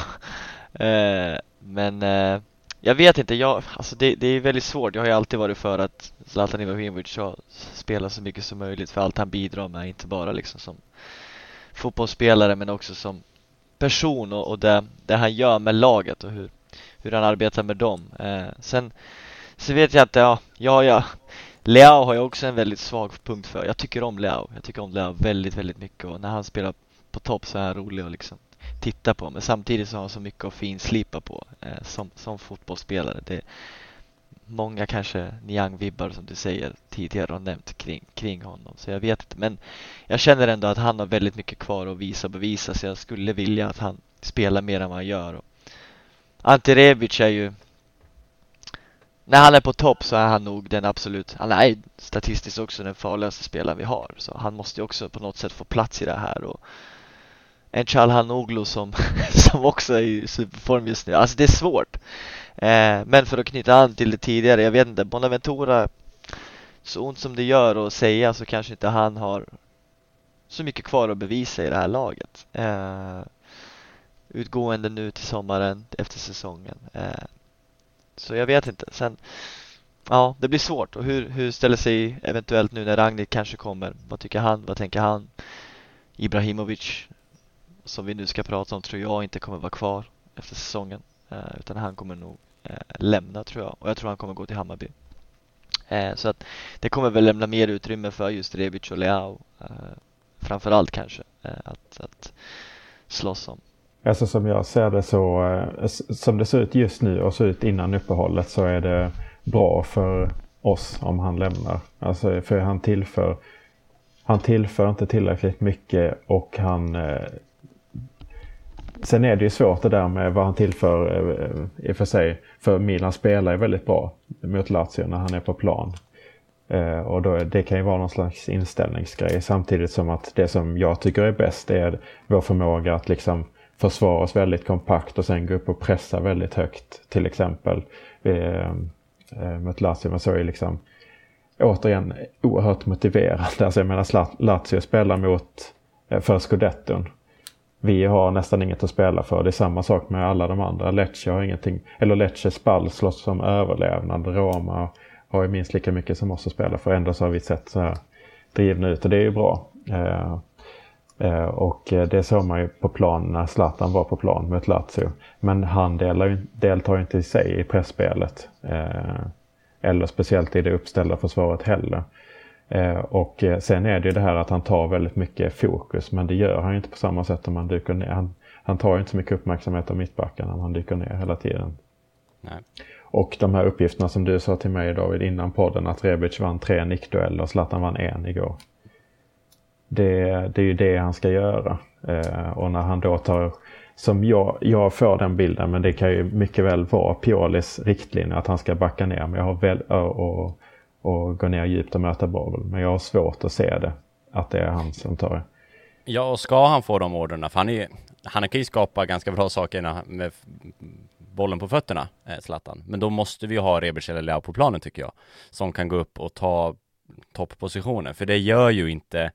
(laughs) eh, men eh, jag vet inte, jag, alltså det, det är väldigt svårt. Jag har ju alltid varit för att Zlatan Ibrahimovic ska spela så mycket som möjligt för allt han bidrar med, inte bara liksom som fotbollsspelare men också som person och, och det, det han gör med laget och hur, hur han arbetar med dem. Eh, sen så vet jag inte, ja, ja, ja. Leao har jag också en väldigt svag punkt för. Jag tycker om Leao. Jag tycker om Leao väldigt, väldigt mycket och när han spelar på topp så är han rolig att liksom titta på. Men samtidigt så har han så mycket att finslipa på eh, som, som fotbollsspelare. Det, många kanske Niang-vibbar som du säger tidigare har nämnt kring, kring honom. Så jag vet inte. Men jag känner ändå att han har väldigt mycket kvar att visa och bevisa. Så jag skulle vilja att han spelar mer än vad han gör. Och Ante Rebic är ju när han är på topp så är han nog den absolut, han är statistiskt också den farligaste spelaren vi har. Så han måste ju också på något sätt få plats i det här. Och en Chalhanoglu som, (laughs) som också är i superform just nu. Alltså det är svårt. Eh, men för att knyta an till det tidigare, jag vet inte, Bonaventura, så ont som det gör att säga så kanske inte han har så mycket kvar att bevisa i det här laget. Eh, utgående nu till sommaren efter säsongen. Eh, så jag vet inte. Sen, ja, det blir svårt. Och hur, hur ställer sig eventuellt nu när Ragnhild kanske kommer? Vad tycker han? Vad tänker han? Ibrahimovic, som vi nu ska prata om, tror jag inte kommer vara kvar efter säsongen. Eh, utan han kommer nog eh, lämna tror jag. Och jag tror han kommer gå till Hammarby. Eh, så att det kommer väl lämna mer utrymme för just Rebic och Leao. Eh, framförallt kanske eh, att, att slåss om. Alltså som jag ser det så, eh, som det ser ut just nu och ser ut innan uppehållet så är det bra för oss om han lämnar. Alltså för han tillför, han tillför inte tillräckligt mycket och han eh, Sen är det ju svårt det där med vad han tillför eh, i och för sig. För Milan spelar ju väldigt bra mot Lazio när han är på plan. Eh, och då, det kan ju vara någon slags inställningsgrej samtidigt som att det som jag tycker är bäst är vår förmåga att liksom försvara oss väldigt kompakt och sen gå upp och pressa väldigt högt. Till exempel eh, eh mot Lazio. Man såg ju liksom återigen oerhört motiverande. Alltså jag menar Lazio spelar mot eh, för scudetton. Vi har nästan inget att spela för. Det är samma sak med alla de andra. Lecce har ingenting. Eller Lecce Spall slåss som överlevnad. Roma har ju minst lika mycket som oss att spela för. Ändå så har vi sett så här drivna ut och det är ju bra. Eh, och eh, det såg man ju på plan när Zlatan var på plan mot Lazio. Men han delar, deltar inte i sig i pressspelet. Eh, eller speciellt i det uppställda försvaret heller. Och sen är det ju det här att han tar väldigt mycket fokus men det gör han ju inte på samma sätt om han dyker ner. Han, han tar ju inte så mycket uppmärksamhet av mittbacken om han dyker ner hela tiden. Nej. Och de här uppgifterna som du sa till mig David innan podden att Rebic vann tre nickdueller och Zlatan vann en igår det, det är ju det han ska göra. Eh, och när han då tar, som jag, jag får den bilden, men det kan ju mycket väl vara Piolis riktlinje att han ska backa ner men jag har väl, och, och gå ner djupt och möta Babel. Men jag har svårt att se det, att det är han som tar det. Ja, och ska han få de orderna, för han, är, han kan ju skapa ganska bra saker med bollen på fötterna, eh, Zlatan. Men då måste vi ha Rebic eller Leao på planen tycker jag. Som kan gå upp och ta topppositionen, för det gör ju inte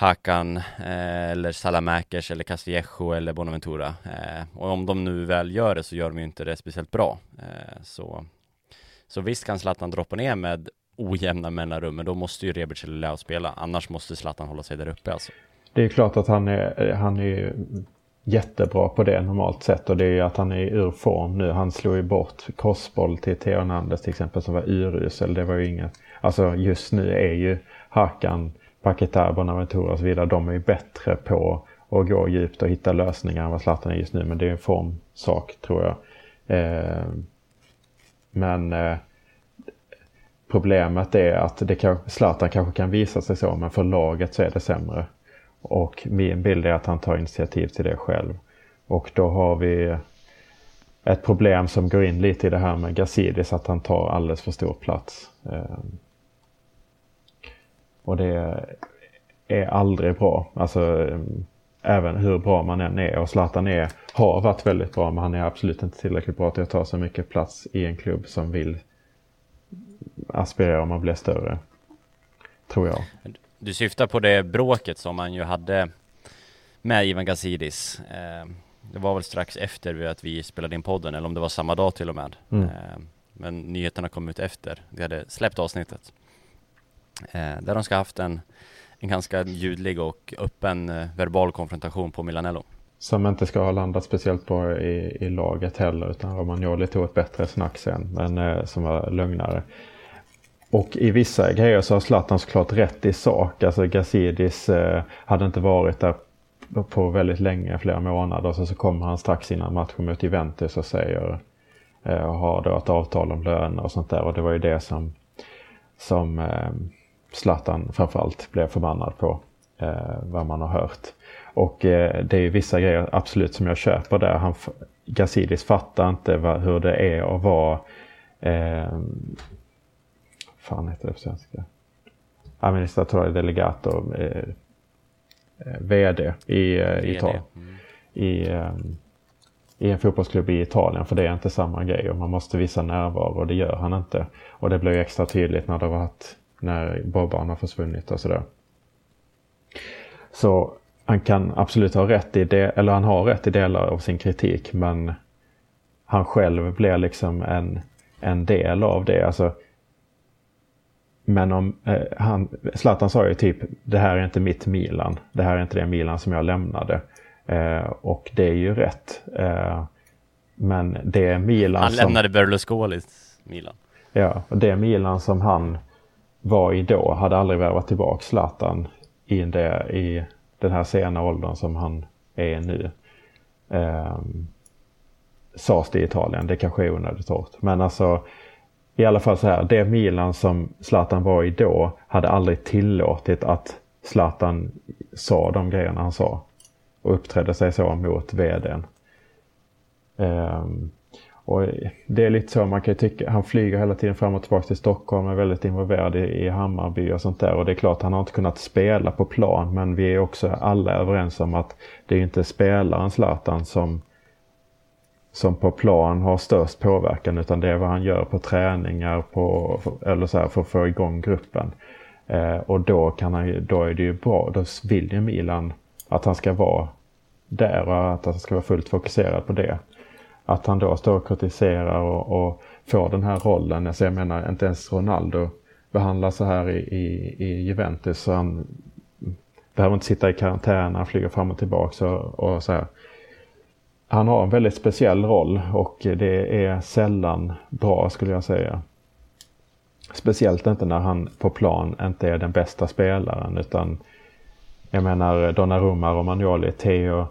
Hakan eh, eller Salamäkers eller Castillejo eller Bonaventura. Eh, och om de nu väl gör det så gör de ju inte det speciellt bra. Eh, så, så visst kan Zlatan droppa ner med ojämna mellanrum, men då måste ju Rebic eller Leao spela. Annars måste Zlatan hålla sig där uppe alltså. Det är klart att han är, han är jättebra på det normalt sett och det är ju att han är ur form nu. Han slog ju bort crossboll till Theo Nandes till exempel som var urusel. Det var ju inget, alltså just nu är ju Hakan Paketa, Bonaventura och så vidare, de är ju bättre på att gå djupt och hitta lösningar än vad Zlatan är just nu. Men det är en formsak tror jag. Eh, men eh, problemet är att det kan, Zlatan kanske kan visa sig så, men för laget så är det sämre. Och min bild är att han tar initiativ till det själv. Och då har vi ett problem som går in lite i det här med Gazidis, att han tar alldeles för stor plats. Eh, och det är aldrig bra. Alltså även hur bra man än är. Och Zlatan är, har varit väldigt bra men han är absolut inte tillräckligt bra till att ta så mycket plats i en klubb som vill aspirera om man blir större. Tror jag. Du syftar på det bråket som man ju hade med Ivan Gazidis. Eh, det var väl strax efter att vi spelade in podden, eller om det var samma dag till och med. Mm. Eh, men nyheterna kom ut efter. Vi hade släppt avsnittet. Eh, där de ska haft en, en ganska ljudlig och öppen eh, verbal konfrontation på Milanello. Som inte ska ha landat speciellt bra i, i laget heller utan Romagnoli tog ett bättre snack sen men eh, som var lugnare. Och i vissa grejer så har Zlatan såklart rätt i sak. Alltså Gazidis eh, hade inte varit där på väldigt länge, flera månader. Så, så kommer han strax innan matchen mot Juventus och säger eh, och har då ett avtal om löner och sånt där. Och det var ju det som, som eh, Zlatan framförallt blev förbannad på. Eh, vad man har hört. Och eh, det är vissa grejer absolut som jag köper där. Han, Gazidis fattar inte vad, hur det är att vara eh, fan heter det på svenska? Administratore delegato, eh, eh VD i eh, Italien. Mm. I, eh, I en fotbollsklubb i Italien, för det är inte samma grej och man måste visa närvaro och det gör han inte. Och det blir ju extra tydligt när det har varit när Bobban har försvunnit och sådär. Så han kan absolut ha rätt i det, eller han har rätt i delar av sin kritik men han själv blir liksom en, en del av det. Alltså, men om eh, han, Zlatan sa ju typ det här är inte mitt Milan. Det här är inte det Milan som jag lämnade. Eh, och det är ju rätt. Eh, men det är Milan Han lämnade Berlusconis Milan. Ja, och det Milan som han var i då hade aldrig värvat tillbaka Zlatan i, det, i den här sena åldern som han är nu. Eh, sades det i Italien, det kanske är onödigt hårt. Men alltså i alla fall så här, det Milan som Zlatan var i då hade aldrig tillåtit att Zlatan sa de grejerna han sa. Och uppträdde sig så mot vdn. Um, ehm, och det är lite så man kan tycka. Han flyger hela tiden fram och tillbaka till Stockholm. Är väldigt involverad i, i Hammarby och sånt där. Och det är klart han har inte kunnat spela på plan. Men vi är också alla överens om att det är inte spelaren Zlatan som som på plan har störst påverkan utan det är vad han gör på träningar på, eller så här, för att få igång gruppen. Eh, och då, kan han, då är det ju bra, då vill ju Milan att han ska vara där och att han ska vara fullt fokuserad på det. Att han då står och kritiserar och, och får den här rollen, alltså jag menar inte ens Ronaldo behandlas så här i, i, i Juventus så han behöver inte sitta i karantän, han flyger fram och tillbaka och, och så här han har en väldigt speciell roll och det är sällan bra skulle jag säga. Speciellt inte när han på plan inte är den bästa spelaren utan jag menar Donnarumma, Romagnoli, Theo,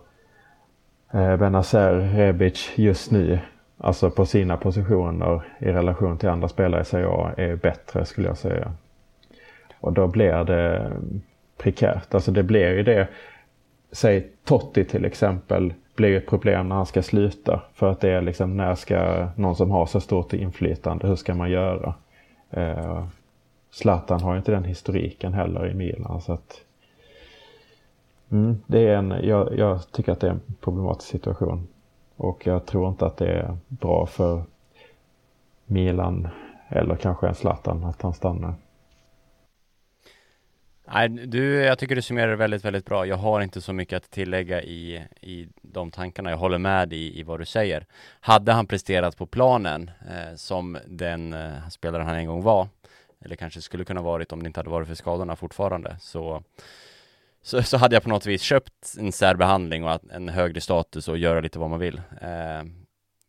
Eh, Benazer, Rebic just nu, alltså på sina positioner i relation till andra spelare i Serie A, är bättre skulle jag säga. Och då blir det mm, prekärt, alltså det blir ju det, säg Totti till exempel, blir ett problem när han ska sluta. För att det är liksom när ska någon som har så stort inflytande, hur ska man göra? Eh, Zlatan har inte den historiken heller i Milan. Så att, mm, det är en, jag, jag, tycker att det är en problematisk situation. Och jag tror inte att det är bra för Milan eller kanske en Zlatan att han stannar. Nej, du, jag tycker du summerar det väldigt, väldigt bra. Jag har inte så mycket att tillägga i, i de tankarna. Jag håller med i, i vad du säger. Hade han presterat på planen eh, som den eh, spelaren han en gång var, eller kanske skulle kunna varit om det inte hade varit för skadorna fortfarande, så, så, så hade jag på något vis köpt en särbehandling och en högre status och göra lite vad man vill. Eh,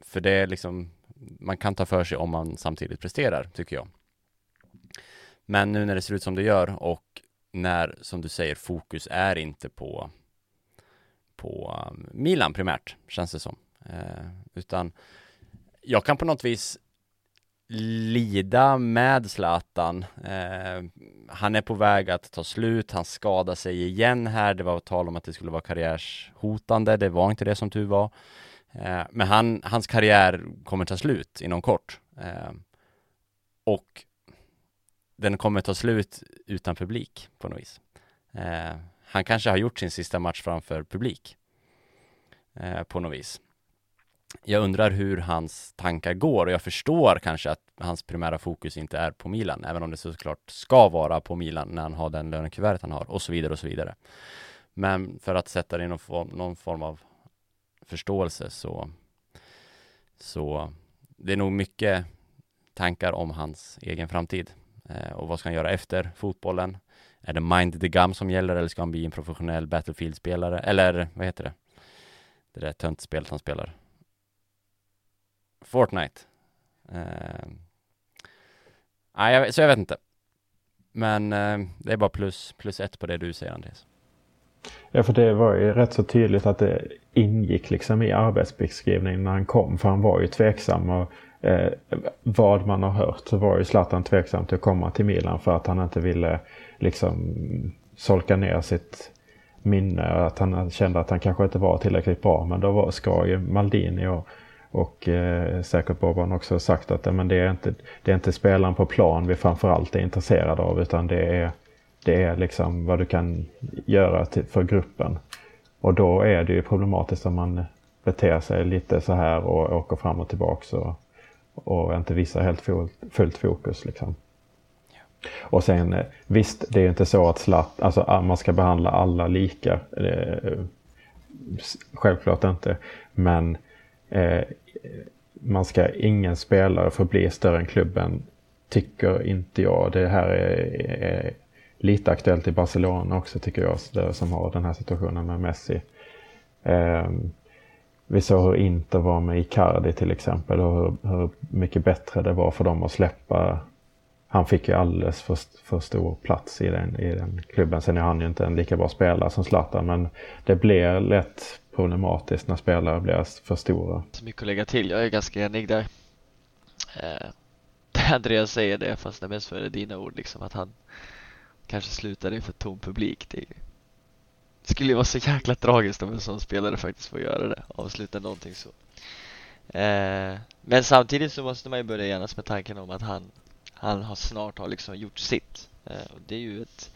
för det är liksom, man kan ta för sig om man samtidigt presterar, tycker jag. Men nu när det ser ut som det gör och när, som du säger, fokus är inte på på um, Milan primärt, känns det som. Eh, utan jag kan på något vis lida med Zlatan. Eh, han är på väg att ta slut, han skadar sig igen här. Det var tal om att det skulle vara karriärshotande, det var inte det som tur var. Eh, men han, hans karriär kommer ta slut inom kort. Eh, och den kommer ta slut utan publik på något vis. Eh, han kanske har gjort sin sista match framför publik eh, på något vis. Jag undrar hur hans tankar går och jag förstår kanske att hans primära fokus inte är på Milan, även om det såklart ska vara på Milan när han har den lönekuvertet han har och så vidare och så vidare. Men för att sätta det i någon form, någon form av förståelse så, så det är nog mycket tankar om hans egen framtid Eh, och vad ska han göra efter fotbollen? Är det Mind the Gum som gäller eller ska han bli en professionell Battlefield-spelare? Eller vad heter det? Det där töntspelet han spelar. Fortnite. Uh, nej, så jag vet inte. Men uh, det är bara plus, plus ett på det du säger Andreas. Ja, för det var ju rätt så tydligt att det ingick liksom i arbetsbeskrivningen när han kom. För han var ju tveksam och eh, vad man har hört så var ju Zlatan tveksam till att komma till Milan för att han inte ville liksom solka ner sitt minne. Att han kände att han kanske inte var tillräckligt bra. Men då var, ska ju Maldini och, och eh, säkert Boban också sagt att men det, är inte, det är inte spelaren på plan vi framförallt är intresserade av utan det är, det är liksom vad du kan göra till, för gruppen. Och då är det ju problematiskt om man beter sig lite så här och åker fram och tillbaka. Och, och inte visar helt fullt fokus. Liksom. Och sen eh, visst, det är inte så att slatt, alltså, ah, man ska behandla alla lika. Eh, självklart inte. Men eh, man ska, ingen spelare få bli större än klubben, tycker inte jag. Det här är, är lite aktuellt i Barcelona också tycker jag, som har den här situationen med Messi. Eh, vi såg hur Inter var med Icardi till exempel och hur, hur, mycket bättre det var för dem att släppa. Han fick ju alldeles för, för stor plats i den, i den klubben. Sen är han ju inte en lika bra spelare som Zlatan men det blir lätt problematiskt när spelare blir för stora. Så mycket att lägga till, jag är ganska enig där. Eh, (laughs) Andreas säger det fast det är mest för dina ord liksom att han kanske slutade inför tom publik. Det det skulle ju vara så jäkla tragiskt om en sån spelare faktiskt får göra det, avsluta någonting så. Eh, men samtidigt så måste man ju börja enas med tanken om att han, han har snart har liksom gjort sitt. Eh, och det är ju ett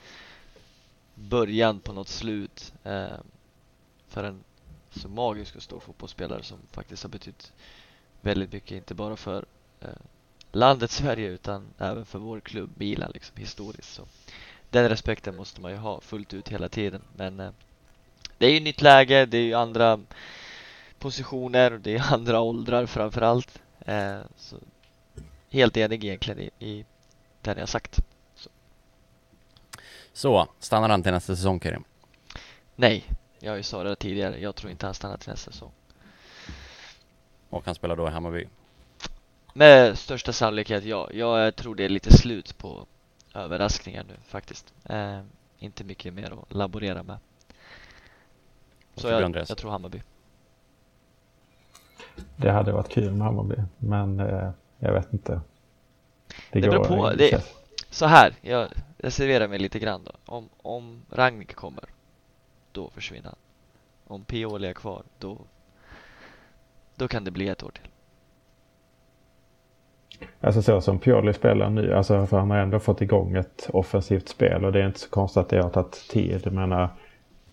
början på något slut eh, för en så magisk och stor fotbollsspelare som faktiskt har betytt väldigt mycket, inte bara för eh, landet Sverige utan även för vår klubb Milan liksom historiskt. Så den respekten måste man ju ha fullt ut hela tiden. Men eh, det är ju nytt läge, det är ju andra positioner, det är (laughs) andra åldrar framförallt. Eh, så helt enig egentligen i, i det jag sagt. Så. så, stannar han till nästa säsong Karim? Nej, jag har ju sagt det tidigare. Jag tror inte han stannar till nästa säsong. Och han spelar då i Hammarby? Med största sannolikhet ja. Jag tror det är lite slut på överraskningar nu faktiskt. Eh, inte mycket mer att laborera med. Så jag, jag, tror Hammarby. Det hade varit kul med Hammarby, men eh, jag vet inte. Det, det beror på. Det, så här, jag reserverar mig lite grann då. Om, om Ragnik kommer, då försvinner han. Om Pioli är kvar, då, då kan det bli ett år till. Alltså så som Pioli spelar nu, alltså för han har ändå fått igång ett offensivt spel och det är inte så konstigt att det har tagit tid. Jag menar,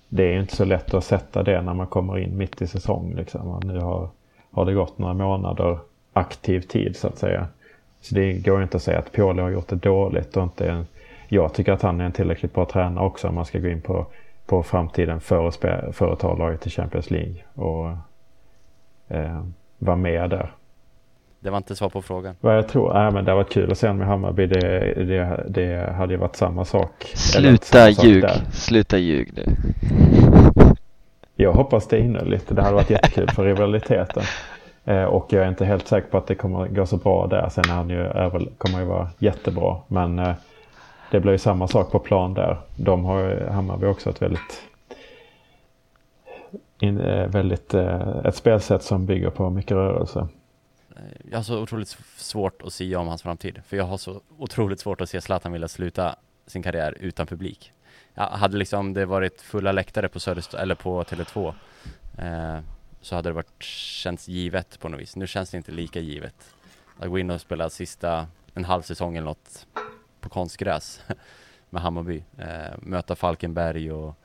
det är inte så lätt att sätta det när man kommer in mitt i säsong. Liksom. Och nu har, har det gått några månader aktiv tid så att säga. Så det går inte att säga att Pioli har gjort det dåligt och inte jag tycker att han är en tillräckligt bra tränare också om man ska gå in på, på framtiden för för att ta laget till Champions League och eh, vara med där. Det var inte svar på frågan. Vad jag tror, nej men det har varit kul att se med Hammarby. Det, det, det hade ju varit samma sak. Sluta ljug, sluta ljug nu. Jag hoppas det innerligt. Det hade varit jättekul för rivaliteten. Eh, och jag är inte helt säker på att det kommer gå så bra där. Sen är han ju, är väl, kommer ju vara jättebra. Men eh, det blir ju samma sak på plan där. De har ju, Hammarby också ett väldigt, in, eh, väldigt eh, ett spelsätt som bygger på mycket rörelse. Eh, jag har så otroligt svårt att se om hans framtid. För jag har så otroligt svårt att se Zlatan vilja sluta sin karriär utan publik. Jag hade liksom det varit fulla läktare på Söderst eller på Tele2 eh, så hade det varit känts givet på något vis. Nu känns det inte lika givet. Att gå in och spela sista en halv säsong eller något på konstgräs (laughs) med Hammarby. Eh, möta Falkenberg och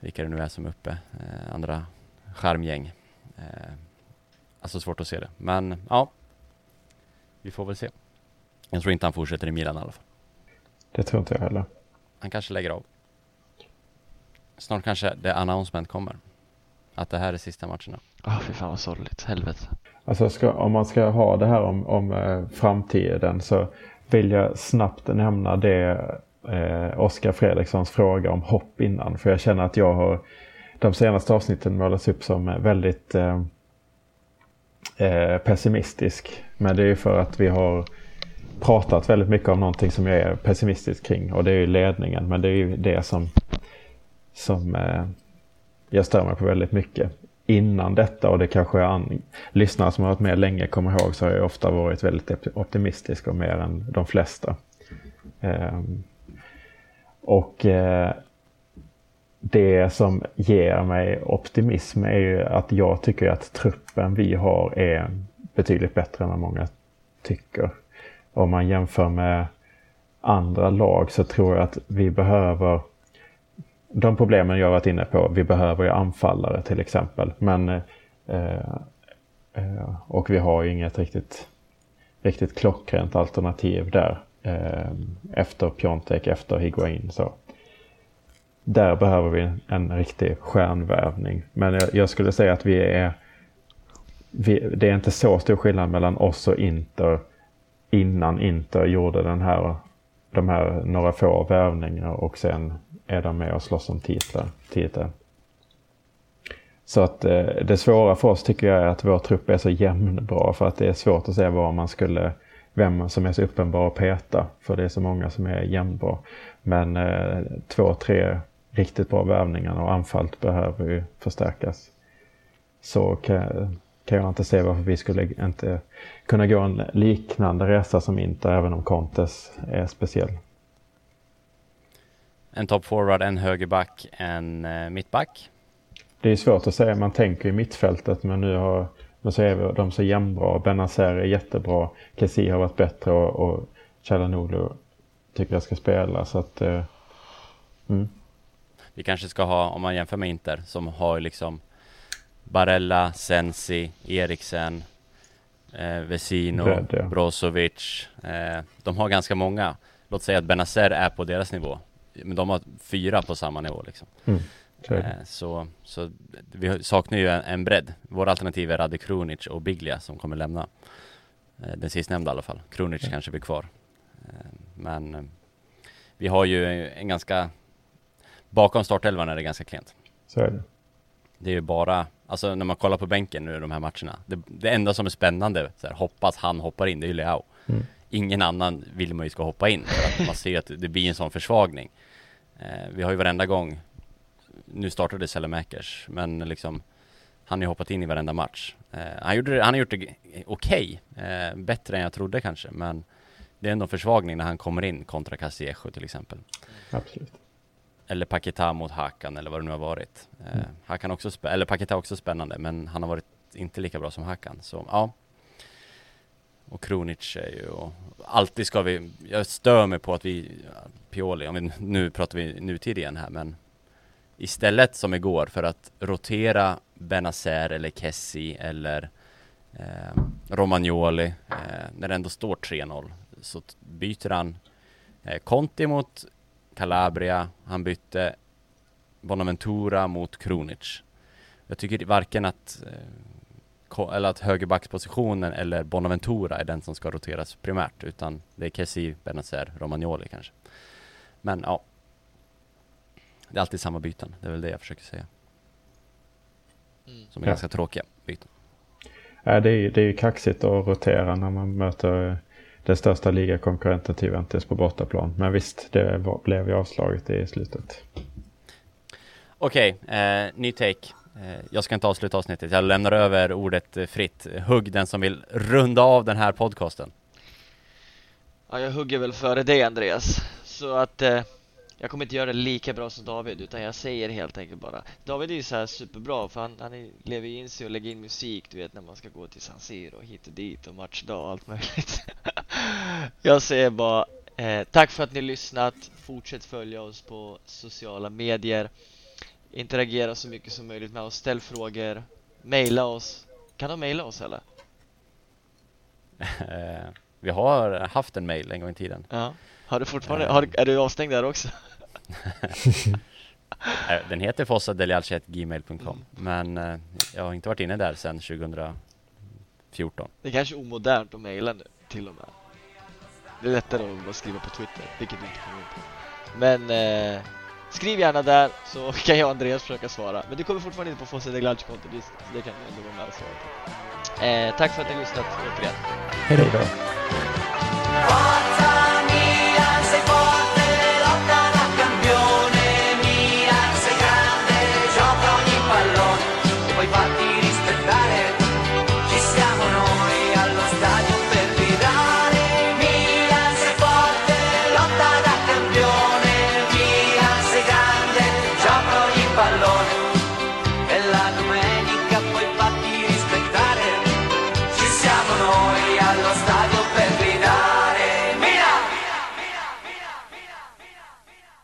vilka det nu är som är uppe. Eh, andra skärmgäng. Eh, alltså svårt att se det. Men ja, vi får väl se. Jag tror inte han fortsätter i Milan i alla fall. Det tror inte jag heller. Han kanske lägger av. Snart kanske det announcement kommer. Att det här är sista matcherna. Ja, oh, fy fan vad sorgligt. Helvete. Alltså ska, om man ska ha det här om, om eh, framtiden så vill jag snabbt nämna det eh, Oskar Fredrikssons fråga om hopp innan. För jag känner att jag har de senaste avsnitten målats upp som väldigt eh, eh, pessimistisk. Men det är ju för att vi har pratat väldigt mycket om någonting som jag är pessimistisk kring och det är ju ledningen. Men det är ju det som, som eh, jag stör mig på väldigt mycket. Innan detta och det kanske an, lyssnare som har varit med länge kommer ihåg så har jag ofta varit väldigt optimistisk och mer än de flesta. Eh, och eh, det som ger mig optimism är ju att jag tycker att truppen vi har är betydligt bättre än vad många tycker. Om man jämför med andra lag så tror jag att vi behöver de problemen jag varit inne på. Vi behöver ju anfallare till exempel. Men, eh, eh, och vi har ju inget riktigt, riktigt klockrent alternativ där. Eh, efter Piontek, efter Higuain. Så där behöver vi en riktig stjärnvärvning. Men jag, jag skulle säga att vi är vi, det är inte så stor skillnad mellan oss och Inter innan Inter gjorde den här, de här några få värvningar och sen är de med och slåss om titlar. titlar. Så att eh, det svåra för oss tycker jag är att vår trupp är så jämnbra för att det är svårt att se var man skulle, vem som är så uppenbar att peta. För det är så många som är jämnbra. Men eh, två, tre riktigt bra värvningar och anfallet behöver ju förstärkas. Så kan, kan jag inte se varför vi skulle inte kunna gå en liknande resa som inte även om Contes är speciell. En top forward, en högerback, en eh, mittback. Det är svårt att säga, man tänker i mittfältet men nu har men så är de så jämnbra. Benazer är jättebra, Kessi har varit bättre och, och Chalanoglu tycker jag ska spela så att eh, mm. Vi kanske ska ha, om man jämför med Inter, som har liksom Barella, Sensi, Eriksen, eh, Vesino, Red, ja. Brozovic. Eh, de har ganska många. Låt säga att Benazer är på deras nivå. Men de har fyra på samma nivå liksom. Mm. Eh, så, så vi saknar ju en, en bredd. Våra alternativ är Rade Krunic och Biglia som kommer lämna. Eh, den sistnämnda i alla fall. Krunic mm. kanske blir kvar. Eh, men eh, vi har ju en ganska Bakom startelvan är det ganska klent. Så är det. Det är ju bara, alltså när man kollar på bänken nu i de här matcherna. Det, det enda som är spännande, så här, hoppas han hoppar in, det är ju Leao. Mm. Ingen annan vill man ju ska hoppa in för att man ser att det blir en sån försvagning. Eh, vi har ju varenda gång, nu startade Selemakers, men liksom han har ju hoppat in i varenda match. Eh, han, gjorde, han har gjort det okej, okay, eh, bättre än jag trodde kanske, men det är ändå försvagning när han kommer in kontra Castillejo till exempel. Absolut eller Paketa mot Hakan eller vad det nu har varit. Eh, mm. Hakan också, eller Paketa också spännande, men han har varit inte lika bra som Hakan. Så ja. Och Kronic är ju, och alltid ska vi, jag stör mig på att vi, Pioli, om vi, nu pratar vi nutid igen här, men istället som igår för att rotera Benazer eller Kessi eller eh, Romagnoli, eh, när det ändå står 3-0, så byter han Eh, Conti mot Calabria, han bytte Bonaventura mot Kronic. Jag tycker varken att, eh, eller att högerbackspositionen eller Bonaventura är den som ska roteras primärt, utan det är Kessi, Benazer, Romagnoli kanske. Men ja, det är alltid samma byten, det är väl det jag försöker säga. Mm. Som är Ja. ganska tråkiga byten. Ja, det, är, ju- det är ju kaxigt att rotera när man möter den största ligakonkurrenten till Juventus på bortaplan. Men visst, det var, blev ju avslaget i slutet. Okej, eh, ny take. Eh, jag ska inte avsluta avsnittet, jag lämnar över ordet eh, fritt. Hugg den som vill runda av den här podcasten. Ja, jag hugger väl före dig Andreas. Så att eh, jag kommer inte göra det lika bra som David utan jag säger helt enkelt bara. David är ju så här superbra för han, han är, lever ju in sig och lägger in musik du vet när man ska gå till San Siro och hit och dit och matchdag och allt möjligt. (laughs) jag säger bara eh, tack för att ni lyssnat. Fortsätt följa oss på sociala medier. Interagera så mycket som möjligt med oss. Ställ frågor. Maila oss. Kan de maila oss eller? Eh, vi har haft en mail en gång i tiden. Ja. Har du fortfarande, har, är du avstängd där också? (laughs) Eh, den heter fossadeljachet.gmail.com men eh, jag har inte varit inne där sedan 2014. Det är kanske omodernt att mejla nu till och med. Det är lättare att bara skriva på Twitter, vilket du inte kommer på. Men eh, skriv gärna där så (laughs) kan jag och Andreas försöka svara. Men du kommer fortfarande inte på Fosse de Glad-konto, det det kan du ändå vara med och svara på. Eh, tack för att ni har lyssnat återigen. Hej då.